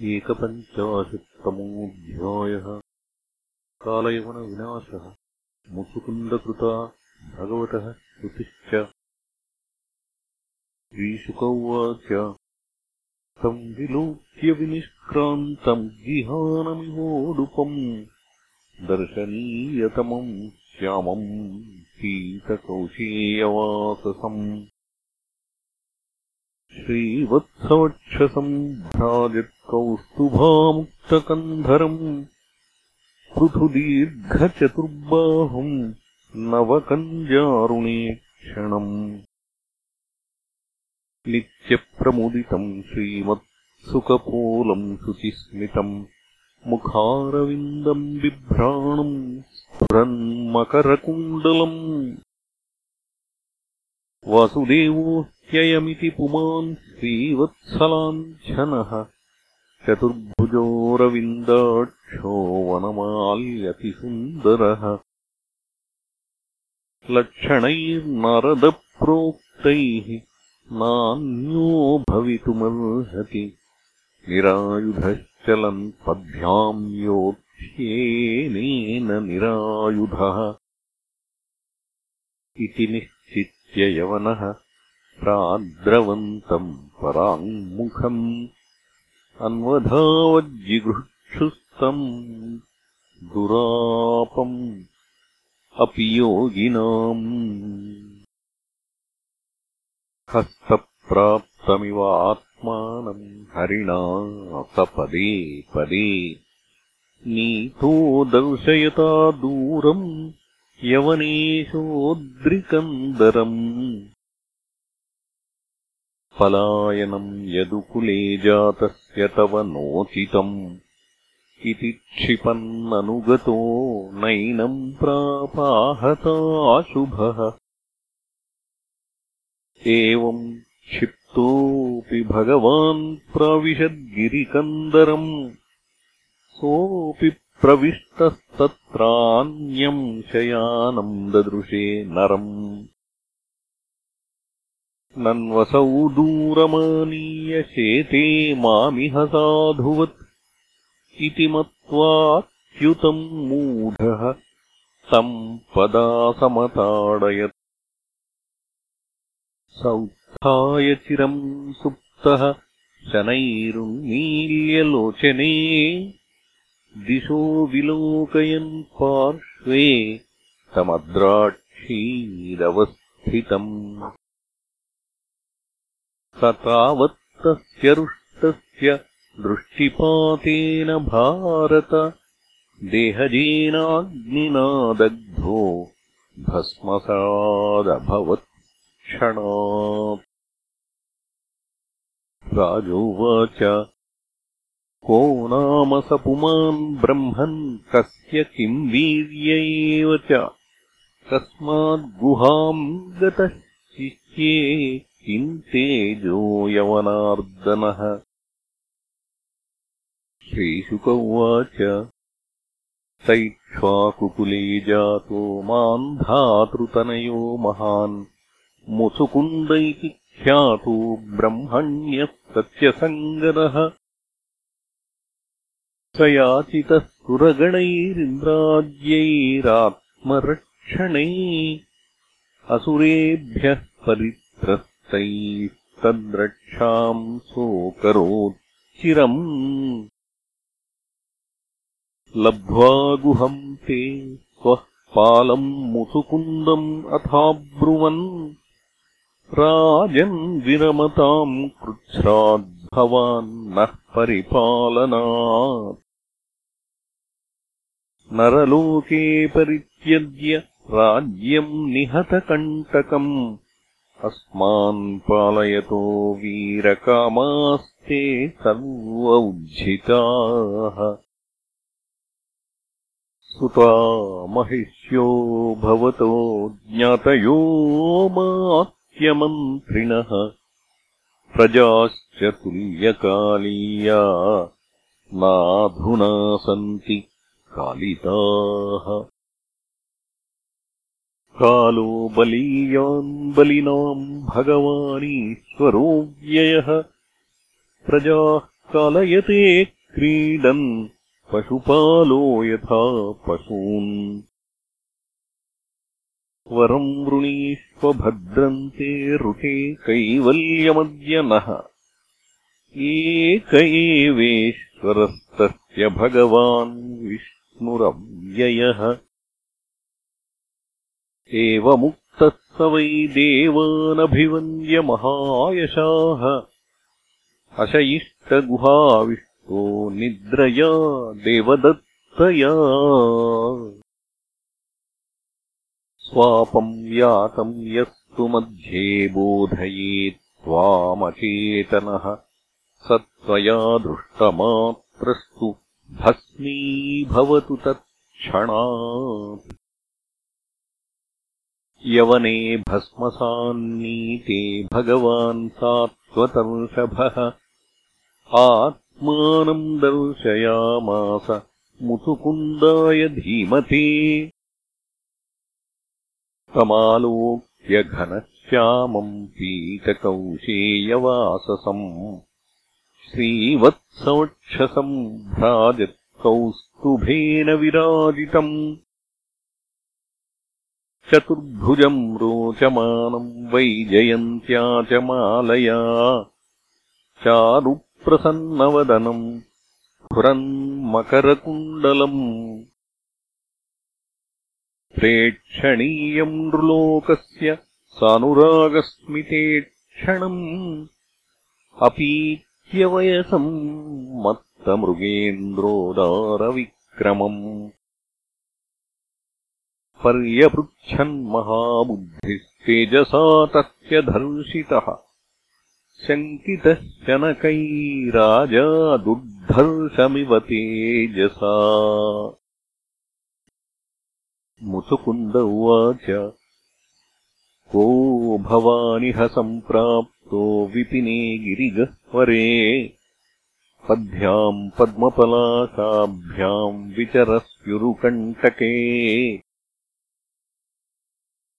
एकपञ्चाशत्तमोऽध्यायः कालयवनविनाशः मुसुकुन्दकृता भगवतः श्रुतिश्च श्रीशुक उवाच तम् विलोक्य विनिष्क्रान्तम् दर्शनीयतमम् श्यामम् शीतकौशेयवाससम् श्रीवत्सवक्षसम् भ्राजत्कौस्तुभामुक्तकन्धरम् पृथुदीर्घचतुर्बाहुम् नवकञ्जारुणे क्षणम् नित्यप्रमुदितम् श्रीमत्सुकपोलम् शुचिस्मितम् मुखारविन्दम् बिभ्राणम् स्फुरन्मकरकुण्डलम् वासुदेवो ह्ययमिति पुमान् श्रीवत्सलाञ्छनः चतुर्भुजोरविन्दाक्षो वनमाल्यतिसुन्दरः। लक्षणैर्नारदप्रोक्तैः नान्यो भवितुमर्हति। निरायुधश्चलन् पद्भ्याम् योक्ष्येनेन निरायुधः। इति निश्चित्य यवनः प्राद्रवन्तम् पराङ्मुखम् अन्वधावज्जिगृक्षुस्तम् दुरापम् अपि योगिनाम् हस्तप्राप्तमिव आत्मानम् हरिणा सपदे पदे नीतो दर्शयता दूरम् यवनेशोद्रिकन्दरम् पलायनम् यदुकुले जातस्य तव नोचितम् इति क्षिपन्ननुगतो नैनम् प्रापाहताशुभः। एवम् क्षिप्तोऽपि भगवान् प्राविशद्गिरिकन्दरम् सोऽपि प्रविष्टस्तत्रान्यम् शयानम् ददृशे नरम् नन्वसौ दूरमानीय शेते मामिह साधुवत्। इति मत्वाच्युतम् मूढः तम् पदासमताडयत् सौत्थाय चिरम् सुप्तः शनैरुन्मील्यलोचने दिशो विलोकयन् पार्श्वे तमद्राक्षीरवस्थितम् तावत्तस्य रुष्टस्य दृष्टिपातेन भारत। देहजेनाग्निना दग्धो क्षणात् राजोवाच को नाम स पुमान् ब्रह्मन् कस्य किम् वीर्य एव च कस्माद्गुहाम् गतः शिष्ये किम् तेजो यवनार्दनः श्रीशुक उवाच सैक्ष्वाकुकुले जातो माम् धातृतनयो महान्। मुसुकुन्द इति ख्यातो ब्रह्मण्यः सत्यसङ्गरः स याचितः सुरगणैरिन्द्राज्यैरात्मरक्षणे असुरेभ्यः परित्रः तैस्तद्रक्षाम् सोऽकरोच्चिरम् लब्ध्वा गुहम् ते स्वः पालम् मुसुकुन्दम् अथाब्रुवन्। राजन् विरमताम् कृच्छ्राद्भवान्नः परिपालनात्। नरलोके परित्यज्य राज्यम् निहतकण्टकम् अस्मान् पालयतो वीरकामास्ते सर्व उज्झिताः सुता महिष्यो भवतो ज्ञातयो मात्यमन्त्रिणः प्रजाश्च तुल्यकालीया नाधुना सन्ति कालिताः कालो बलीयान् बलिनाम् भगवानीश्वरो व्ययः प्रजाः कालयते क्रीडन् पशुपालो यथा पशून्। वरम् वृणीष्वभद्रन्ते ऋते कैवल्यमद्य नः एक एवेश्वरस्तस्य भगवान् विष्णुरव्ययः एवमुक्तः स वै देवानभिवन्द्यमहायशाः अशयिष्टगुहाविष्टो निद्रया देवदत्तया। स्वापम् यातम् यस्तु मध्ये बोधयेत्त्वामचेतनः स त्वया दृष्टमात्रस्तु भस्मीभवतु तत्क्षणात् यवने भस्मसान्नीते भगवान् सात्वतर्षभः आत्मानम् दर्शयामास मुतुकुन्दाय धीमते। तमालोक्यघनश्यामम् पीतकौशेयवाससम् श्रीवत्सवक्षसम् भ्राजत्कौस्तुभेन विराजितम् चतुर्भुजम् रोचमानम् वैजयन्त्या च मालया चारुप्रसन्नवदनम् मकरकुण्डलम् प्रेक्षणीयम् नृलोकस्य सानुरागस्मिते क्षणम्। अपीत्यवयसम् मत्तमृगेन्द्रोदारविक्रमम् पर्यपृच्छन्महाबुद्धिस्तेजसा तस्य धर्षितः। शङ्कितः शनकैराजा दुर्धर्षमिव तेजसा। मुचुकुन्द उवाच को भवानिह सम्प्राप्तो विपिने गिरिगह्वरे पद्भ्याम् पद्मपलाशाभ्याम् विचरस्युरुकण्टके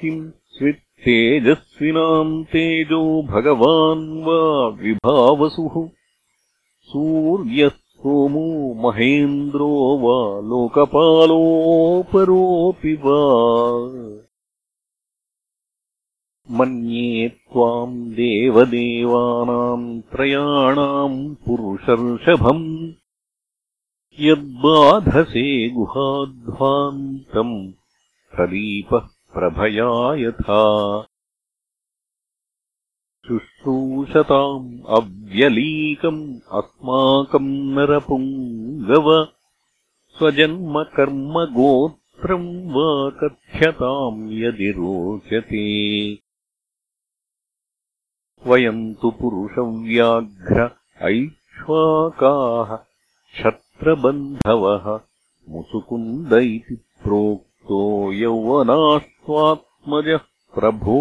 किम् स्वित्तेजस्विनाम् तेजो भगवान् वा विभावसुः? सूर्यः सोमो महेन्द्रो वा लोकपालोपरोऽपि वा? मन्ये त्वाम् देवदेवानाम् त्रयाणाम् पुरुषर्षभम्। यद्बाधसे गुहाध्वान्तम् प्रदीपः प्रभया यथा शुश्रूषताम् अव्यलीकम् अस्माकम् नरपुङ्गव। स्वजन्मकर्मगोत्रम् वा कथ्यताम् यदि रोचते। वयम् तु पुरुषव्याघ्र ऐक्ष्वाकाः क्षत्रबन्धवः मुसुकुन्द इति प्रोक्तो यौवनास्त्वात्मजः प्रभो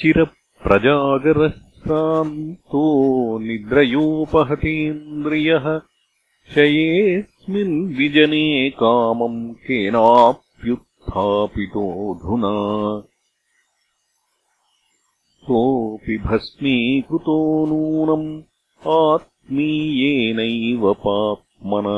चिरप्रजागरश्रान्तो निद्रयोपहतेन्द्रियः शयेऽस्मिन् विजने कामम् केनाप्युत्थापितोऽधुना सोऽपि भस्मीकृतो नूनम् आत्मीयेनैव पाप्मना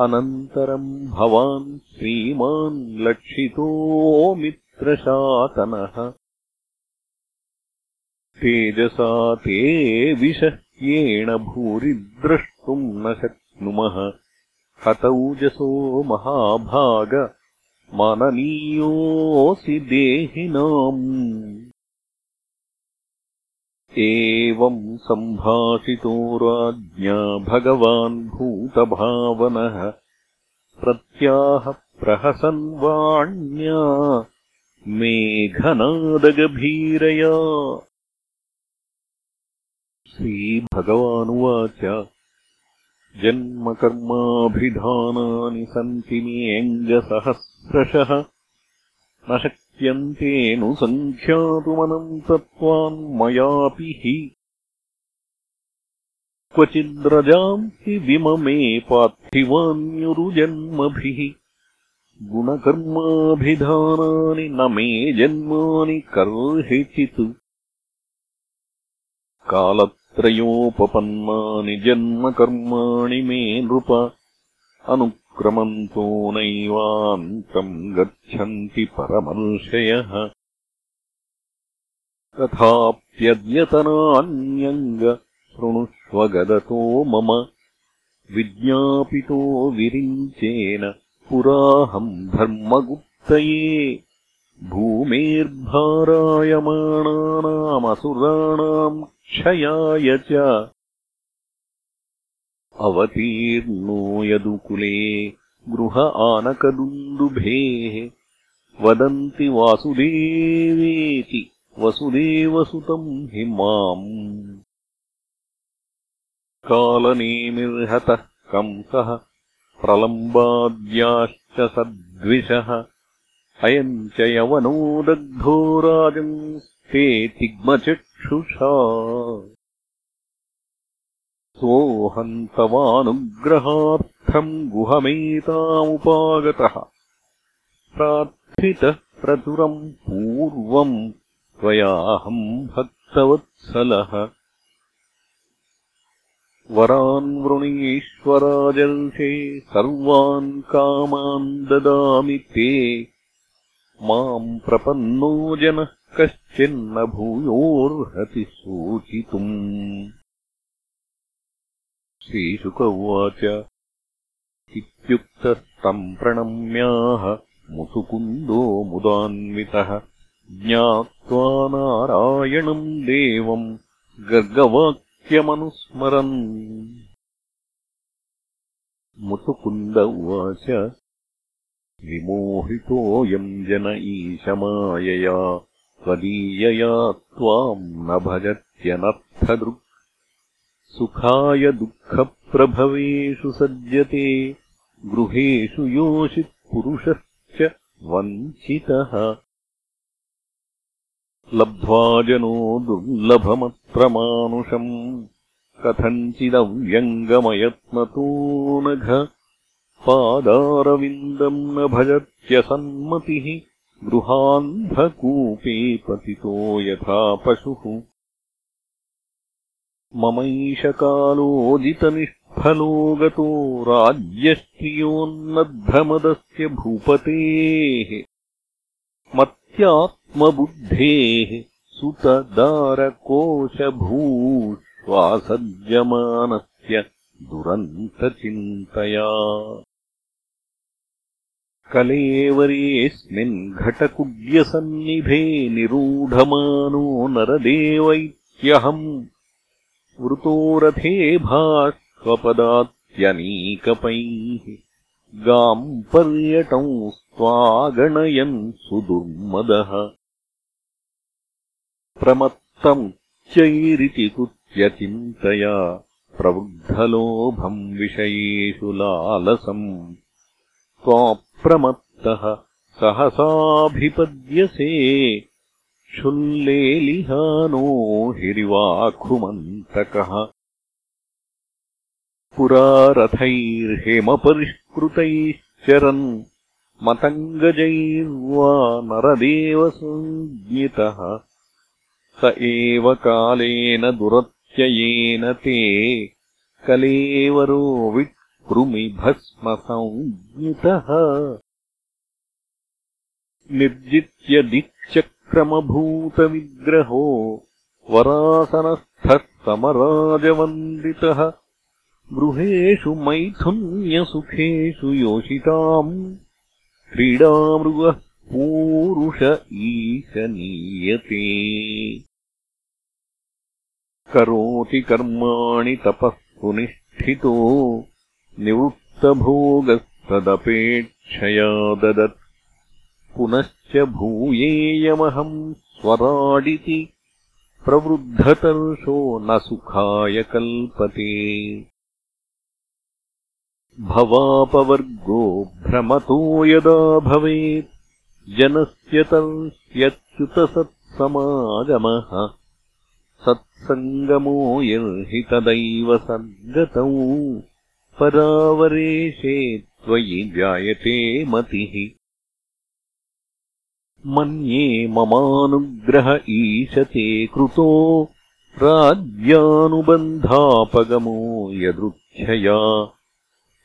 अनन्तरम् भवान् श्रीमान् लक्षितो मित्रशातनः तेजसा ते विषह्येण भूरि द्रष्टुम् न शक्नुमः। हतौजसो महाभाग माननीयोऽसि देहिनाम् एवम् सम्भाषितो राज्ञा भगवान् भूतभावनः प्रत्याह प्रहसन् वाण्या मेघनादगभीरया। श्रीभगवानुवाच। जन्मकर्माभिधानानि सन्ति मेऽङ्गसहस्रशः न शक्यन्तेऽनुसङ्ख्यातुमनन्तत्वान्मयापि हि। क्वचिद्रजाम् हि विममे पार्थिवान्युरुजन्मभिः। गुणकर्माभिधानानि न मे जन्मानि कर्हिचित्। कालत् त्रयोपपन्नानि जन्मकर्माणि मे नृप अनुक्रमन्तो नैवान्तम् गच्छन्ति परमर्षयः तथाप्यद्यतनान्यङ्ग शृणुष्वगदतो मम। विज्ञापितो विरिञ्चेन पुराहम् धर्मगुप्तये। भूमेर्भारायमाणानामसुराणाम् क्षयाय च अवतीर्णो यदुकुले गृह आनकदुन्दुभेः। वदन्ति वासुदेवेति वसुदेवसुतम् हि माम्। कालनेमिर्हतः कंसः प्रलम्बाद्याश्च सद्विषः। अयम् च यवनो दग्धो राजन्स्ते तिग्मचक्षुषा सोऽहन्तवानुग्रहार्थम् गुहमेतामुपागतः। प्रार्थितः प्रचुरम् पूर्वम् त्वयाहम् भक्तवत्सलः। वरान् वृणीश्वराजर्षे सर्वान् कामान् ददामि ते। माम् प्रपन्नो जनः कश्चिन्न भूयोर्हति सूचितुम् श्रीशुक उवाच इत्युक्तस्तम् प्रणम्याह मुसुकुन्दो मुदान्वितः। ज्ञात्वा नारायणम् देवम् गर्गवाक्यमनुस्मरन्। मुसुकुन्द उवाच। विमोहितोऽयम् जन ईशमायया। त्वदीयया त्वाम् न भजत्यनर्थदृक् सुखाय दुःखप्रभवेषु सज्जते गृहेषु योषित्पुरुषश्च वञ्चितः। लब्ध्वा जनो दुर्लभमत्रमानुषम् कथञ्चिदव्यङ्गमयत्नतो नघ पादारविन्दम् न भजत्यसन्मतिः गृहान्धकूपे पतितो यथा पशुः ममैषकालोदितनिष्फलो गतो राज्यश्रियोन्नद्धमदस्य भूपतेः मत्यात्मबुद्धेः सुतदारकोशभूश्वासज्यमानस्य दुरन्तचिन्तया। कलेवरेऽस्मिन् घटकुड्यसन्निभे निरूढमानो नरदेवैत्यहम् वृतो रथे भाष्वपदात्यनीकपैः गाम् पर्यटंस्त्वागणयन् सुदुर्मदः प्रमत्तमुच्चैरिति कुत्यचिन्तया प्रवृद्धलोभम् विषयेषु लालसम्। त्वाप्रमत्तः सहसाभिपद्यसे क्षुल्लेलिहानो हिरिवाखुमन्तकः। पुरा रथैर्हेमपरिष्कृतैश्चरन् मतङ्गजैर्वा नरदेवसञ्ज्ञितः स एव कालेन दुरत्ययेन ते कलेवरो विकृमिभस्मसञ्ज्ञितः निर्जित्य दिक्चक्रमभूतविग्रहो वरासनस्थः समराजवन्दितः गृहेषु मैथुन्यसुखेषु योषिताम्। क्रीडामृगः पूरुष ईशनीयते करोति कर्माणि तपः सुनिष्ठितो निवृत्तभोगस्तदपेक्षया ददत् पुनश्च भूयेयमहम् स्वराडिति प्रवृद्धतर्षो न सुखाय कल्पते। भवापवर्गो भ्रमतो यदा भवेत् जनस्य तर्ह्यच्युतसत्समागमः सत्सङ्गमो यर्हि तदैव सद्गतौ परावरेशे त्वयि जायते मतिः मन्ये ममानुग्रह ईशते कृतो राज्यानुबन्धापगमो यदृच्छया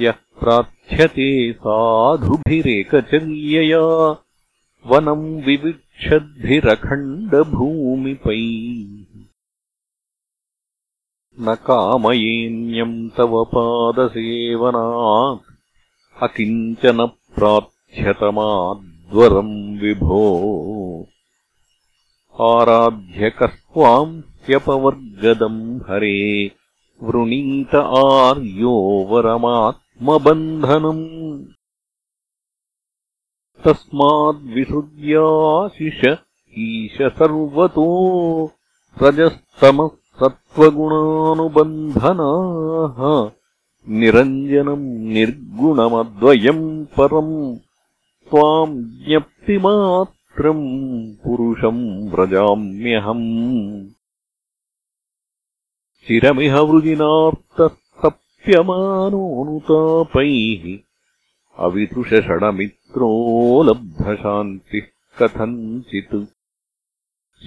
यः प्रार्थ्यते साधुभिरेकचर्यया वनम् विविक्षद्भिरखण्डभूमिपै न कामयेन्यम् तव पादसेवनात् अकिञ्चन प्रार्थ्यतमाद्वरम् विभो। आराध्यकस्त्वाम् ह्यपवर्गदम् हरे वृणीत आर्यो वरमात्मबन्धनम् तस्माद्विसृज्याशिष ईश सर्वतो रजस्तमः सत्त्वगुणानुबन्धनाः। निरञ्जनम् निर्गुणमद्वयम् परम् त्वाम् ज्ञप्तिमात्रम् पुरुषम् व्रजाम्यहम्। चिरमिह वृजिनार्तस्तप्यमानोऽनुतापैः अवितुषषडमित्रो लब्धशान्तिः कथञ्चित्।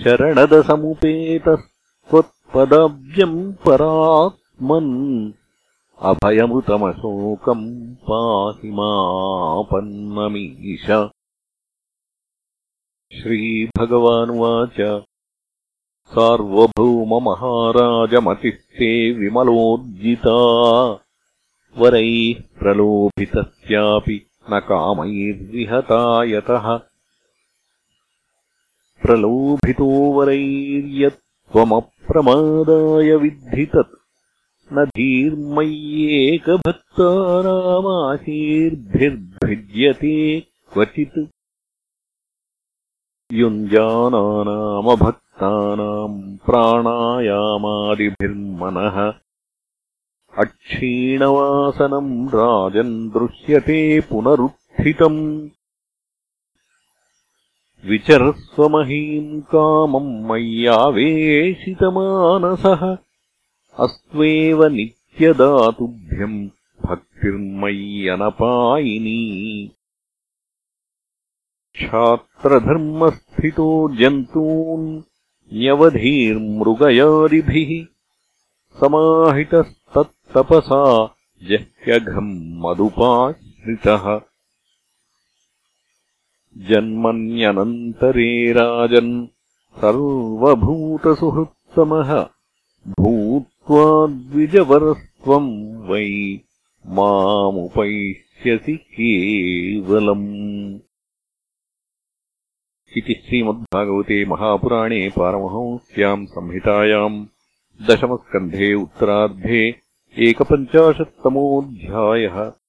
शरणदसमुपेतस्त्वत्पदाब्जम् परात्मन् अभयमृतमशोकम् श्रीभगवानुवाच। सार्वभौममहाराजमतिस्ते विमलोज्जिता वरैः प्रलोभितस्यापि न कामैर्विहता यतः प्रलोभितो वरैर्यत्त्वमप्रमादाय विद्धि तत् न धीर्मय्येकभक्तानामाशीर्भिर्भिद्यते क्वचित्। युञ्जानानामभक्तानाम् प्राणायामादिभिर्मनः। अक्षीणवासनम् राजन् दृश्यते पुनरुत्थितम्। विचरस्वमहीम् कामम् मय्यावेशितमानसः अस्त्वेव नित्यदातुभ्यम् भक्तिर्मय्यनपायिनी। क्षात्रधर्मस्थितो जन्तून् न्यवधीर्मृगयादिभिः समाहितस्तत्तपसा जह्यघम् मदुपाश्रितः जन्मन्यनन्तरे राजन् सर्वभूतसुहृत्तमः। भूत्वा द्विजवरस्त्वम् वै मामुपैष्यसि केवलम्। इति श्रीमद्भागवते महापुराणे पारमहंस्याम् संहितायाम् दशमस्कन्धे उत्तरार्धे एकपञ्चाशत्तमोऽध्यायः